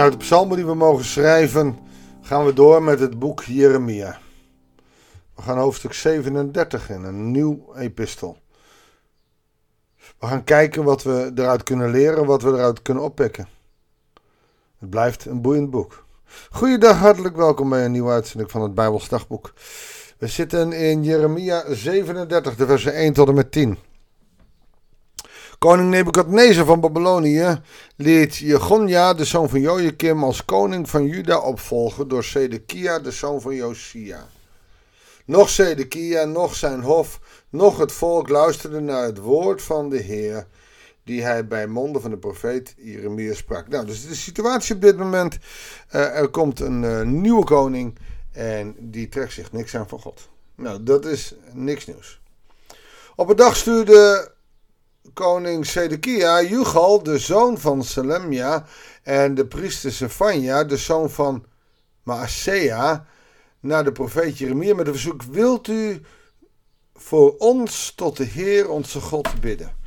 Vanuit de psalmen die we mogen schrijven, gaan we door met het boek Jeremia. We gaan hoofdstuk 37 in, een nieuw epistel. We gaan kijken wat we eruit kunnen leren, wat we eruit kunnen oppikken. Het blijft een boeiend boek. Goeiedag, hartelijk welkom bij een nieuwe uitzending van het Bijbels Dagboek. We zitten in Jeremia 37, de versen 1 tot en met 10. Koning Nebukadnezar van Babylonië liet Jegonja, de zoon van Joachim, als koning van Juda opvolgen door Sedekia, de zoon van Josia. Nog Sedekia, nog zijn hof, nog het volk luisterden naar het woord van de Heer, die hij bij monden van de profeet Jeremia sprak. Nou, dus de situatie op dit moment, uh, er komt een uh, nieuwe koning en die trekt zich niks aan van God. Nou, dat is niks nieuws. Op een dag stuurde koning Sedekia, Jugal, de zoon van Salemia, en de priester Sefania, de zoon van Maasea, naar de profeet Jeremia met een verzoek: Wilt u voor ons tot de Heer onze God bidden?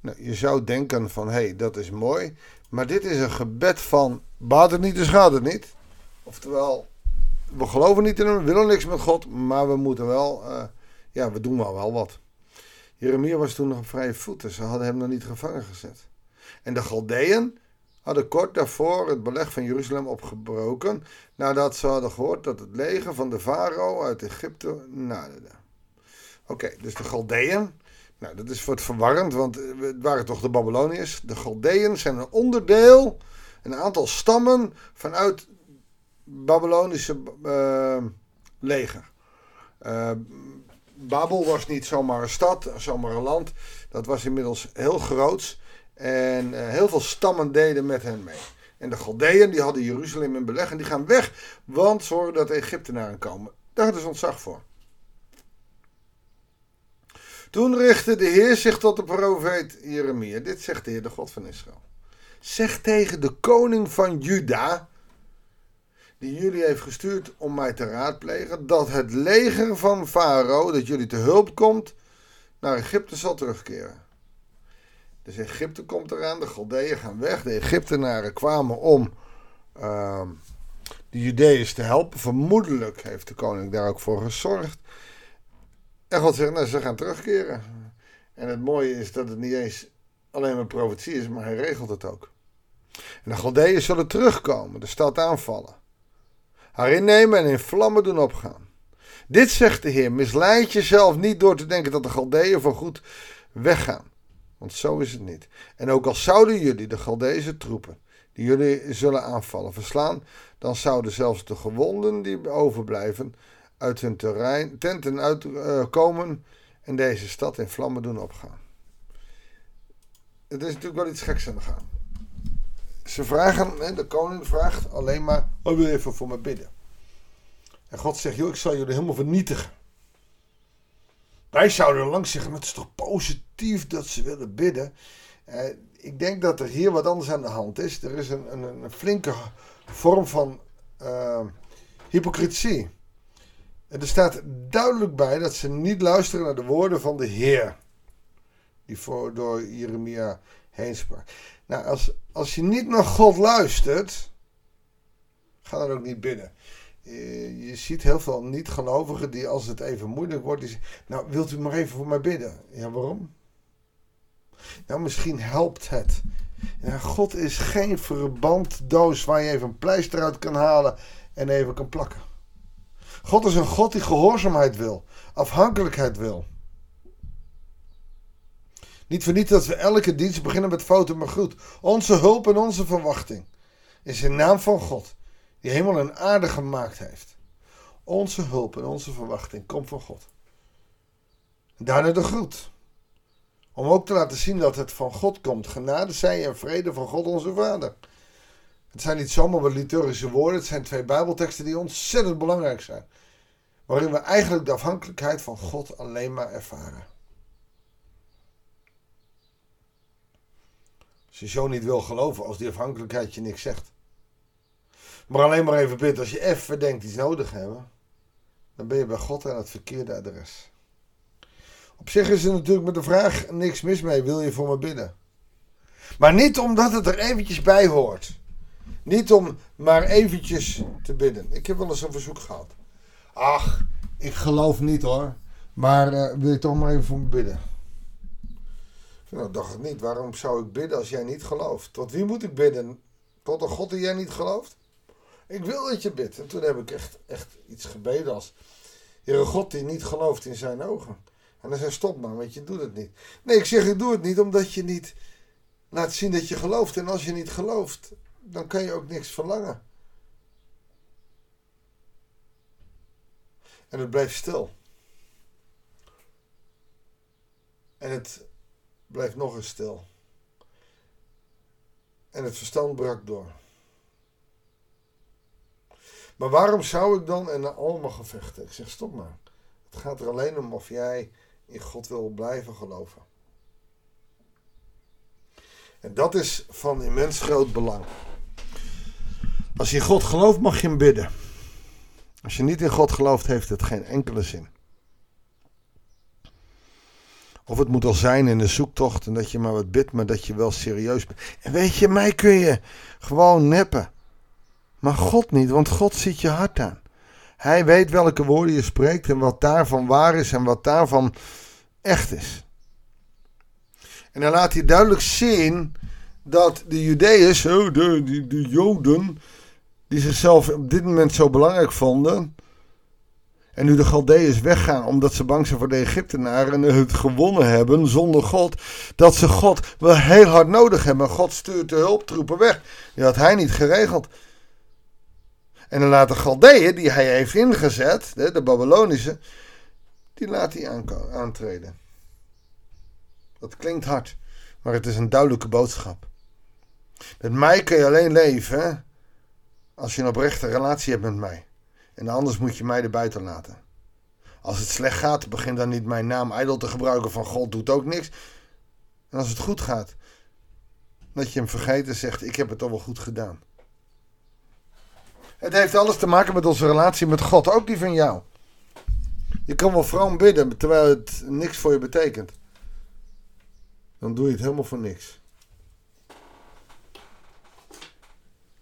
Nou, je zou denken van, hé, hey, dat is mooi, maar dit is een gebed van, baat het niet, dus gaat het niet. Oftewel, we geloven niet in hem, we willen niks met God, maar we moeten wel, uh, ja, we doen wel wel wat. Jeremia was toen nog op vrije voeten. Ze hadden hem nog niet gevangen gezet. En de Galdeën hadden kort daarvoor het beleg van Jeruzalem opgebroken. nadat ze hadden gehoord dat het leger van de farao uit Egypte naderde. Oké, dus de Galdeën. Nou, dat is wat verwarrend, want het waren toch de Babyloniërs. De Galdeën zijn een onderdeel, een aantal stammen vanuit Babylonische uh, leger. Uh, Babel was niet zomaar een stad, zomaar een land. Dat was inmiddels heel groots. En uh, heel veel stammen deden met hen mee. En de Galdeën die hadden Jeruzalem in beleg en die gaan weg. Want ze horen dat de Egyptenaren komen. Daar hadden ze ontzag voor. Toen richtte de Heer zich tot de profeet Jeremia. Dit zegt de Heer, de God van Israël. Zeg tegen de koning van Juda, die jullie heeft gestuurd om mij te raadplegen, dat het leger van Farao, dat jullie te hulp komt, naar Egypte zal terugkeren. Dus Egypte komt eraan, de Galdeën gaan weg, de Egyptenaren kwamen om uh, de Judeërs te helpen. Vermoedelijk heeft de koning daar ook voor gezorgd. En God zegt, nou, ze gaan terugkeren. En het mooie is dat het niet eens alleen een profetie is, maar hij regelt het ook. En de Galdeën zullen terugkomen, de stad aanvallen haar innemen en in vlammen doen opgaan. Dit zegt de Heer, misleid jezelf niet door te denken dat de Galdeeën voor goed weggaan. Want zo is het niet. En ook al zouden jullie de Galdeese troepen, die jullie zullen aanvallen, verslaan, dan zouden zelfs de gewonden die overblijven uit hun terrein, tenten uitkomen en deze stad in vlammen doen opgaan. Het is natuurlijk wel iets geks aan de gang. Ze vragen, de koning vraagt alleen maar, oh, wil even voor me bidden. En God zegt, joh, ik zal jullie helemaal vernietigen. Wij zouden langs zeggen, het is toch positief dat ze willen bidden. Eh, ik denk dat er hier wat anders aan de hand is. Er is een, een, een flinke vorm van uh, hypocrisie. En er staat duidelijk bij dat ze niet luisteren naar de woorden van de Heer. Die voor, door Jeremia heen sprak. Nou, als, als je niet naar God luistert, ga dan ook niet bidden. Je, je ziet heel veel niet-gelovigen die als het even moeilijk wordt, die zeggen, nou wilt u maar even voor mij bidden. Ja, waarom? Nou, misschien helpt het. Ja, God is geen verbanddoos waar je even een pleister uit kan halen en even kan plakken. God is een God die gehoorzaamheid wil, afhankelijkheid wil. Niet voor dat we elke dienst beginnen met fouten, maar goed. Onze hulp en onze verwachting is in naam van God, die hemel en aarde gemaakt heeft. Onze hulp en onze verwachting komt van God. Daarna de groet. Om ook te laten zien dat het van God komt. Genade zij en vrede van God onze Vader. Het zijn niet zomaar wat liturgische woorden. Het zijn twee Bijbelteksten die ontzettend belangrijk zijn. Waarin we eigenlijk de afhankelijkheid van God alleen maar ervaren. Je zo niet wil geloven, als die afhankelijkheid je niks zegt. Maar alleen maar even bidden, als je even denkt iets nodig hebben, dan ben je bij God aan het verkeerde adres. Op zich is er natuurlijk met de vraag niks mis mee, wil je voor me bidden? Maar niet omdat het er eventjes bij hoort. Niet om maar eventjes te bidden. Ik heb wel eens een verzoek gehad. Ach, ik geloof niet hoor. Maar uh, wil je toch maar even voor me bidden? Nou, dacht ik niet. Waarom zou ik bidden als jij niet gelooft? Tot wie moet ik bidden? Tot een God die jij niet gelooft? Ik wil dat je bidt. En toen heb ik echt, echt iets gebeden als... Heere God die niet gelooft in zijn ogen. En dan zei stop maar, want je doet het niet. Nee, ik zeg ik doe het niet omdat je niet laat zien dat je gelooft. En als je niet gelooft, dan kan je ook niks verlangen. En het bleef stil. En het bleef nog eens stil. En het verstand brak door. Maar waarom zou ik dan, en allemaal gevechten, ik zeg stop maar. Het gaat er alleen om of jij in God wil blijven geloven. En dat is van immens groot belang. Als je in God gelooft, mag je hem bidden. Als je niet in God gelooft, heeft het geen enkele zin. Of het moet al zijn in de zoektocht en dat je maar wat bidt, maar dat je wel serieus bent. En weet je, mij kun je gewoon neppen. Maar God niet, want God ziet je hart aan. Hij weet welke woorden je spreekt en wat daarvan waar is en wat daarvan echt is. En dan laat hij duidelijk zien dat de Judeërs, de, de, de Joden, die zichzelf op dit moment zo belangrijk vonden. En nu de Galdeërs weggaan omdat ze bang zijn voor de Egyptenaren en het gewonnen hebben zonder God. Dat ze God wel heel hard nodig hebben. God stuurt de hulptroepen weg. Die had hij niet geregeld. En dan laat de Galdeeën, die hij heeft ingezet, de Babylonische, die laat hij aantreden. Dat klinkt hard, maar het is een duidelijke boodschap. Met mij kun je alleen leven als je een oprechte relatie hebt met mij. En anders moet je mij er buiten laten. Als het slecht gaat, begin dan niet mijn naam ijdel te gebruiken van God doet ook niks. En als het goed gaat, dat je hem vergeet en zegt: Ik heb het toch wel goed gedaan. Het heeft alles te maken met onze relatie met God, ook die van jou. Je kan wel vroom bidden terwijl het niks voor je betekent. Dan doe je het helemaal voor niks.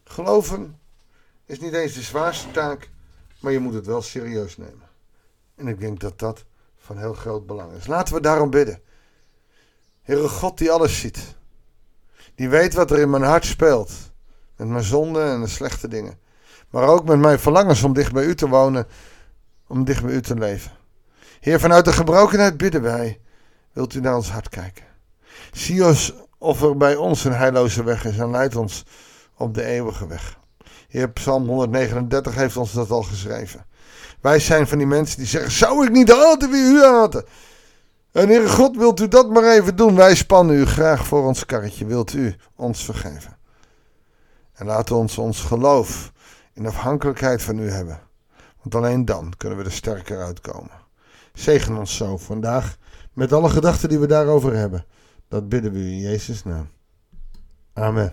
Geloven is niet eens de zwaarste taak, maar je moet het wel serieus nemen. En ik denk dat dat van heel groot belang is. Laten we daarom bidden. Heere God die alles ziet. Die weet wat er in mijn hart speelt. Met mijn zonden en de slechte dingen. Maar ook met mijn verlangens om dicht bij u te wonen. Om dicht bij u te leven. Heer, vanuit de gebrokenheid bidden wij. Wilt u naar ons hart kijken? Zie ons of er bij ons een heilloze weg is en leid ons op de eeuwige weg. Heer, Psalm 139 heeft ons dat al geschreven. Wij zijn van die mensen die zeggen: Zou ik niet haten wie u haten? En Heer God, wilt u dat maar even doen? Wij spannen u graag voor ons karretje. Wilt u ons vergeven? En laat ons ons geloof in afhankelijkheid van u hebben. Want alleen dan kunnen we er sterker uitkomen. Zegen ons zo vandaag met alle gedachten die we daarover hebben. Dat bidden we u in Jezus' naam. Amen.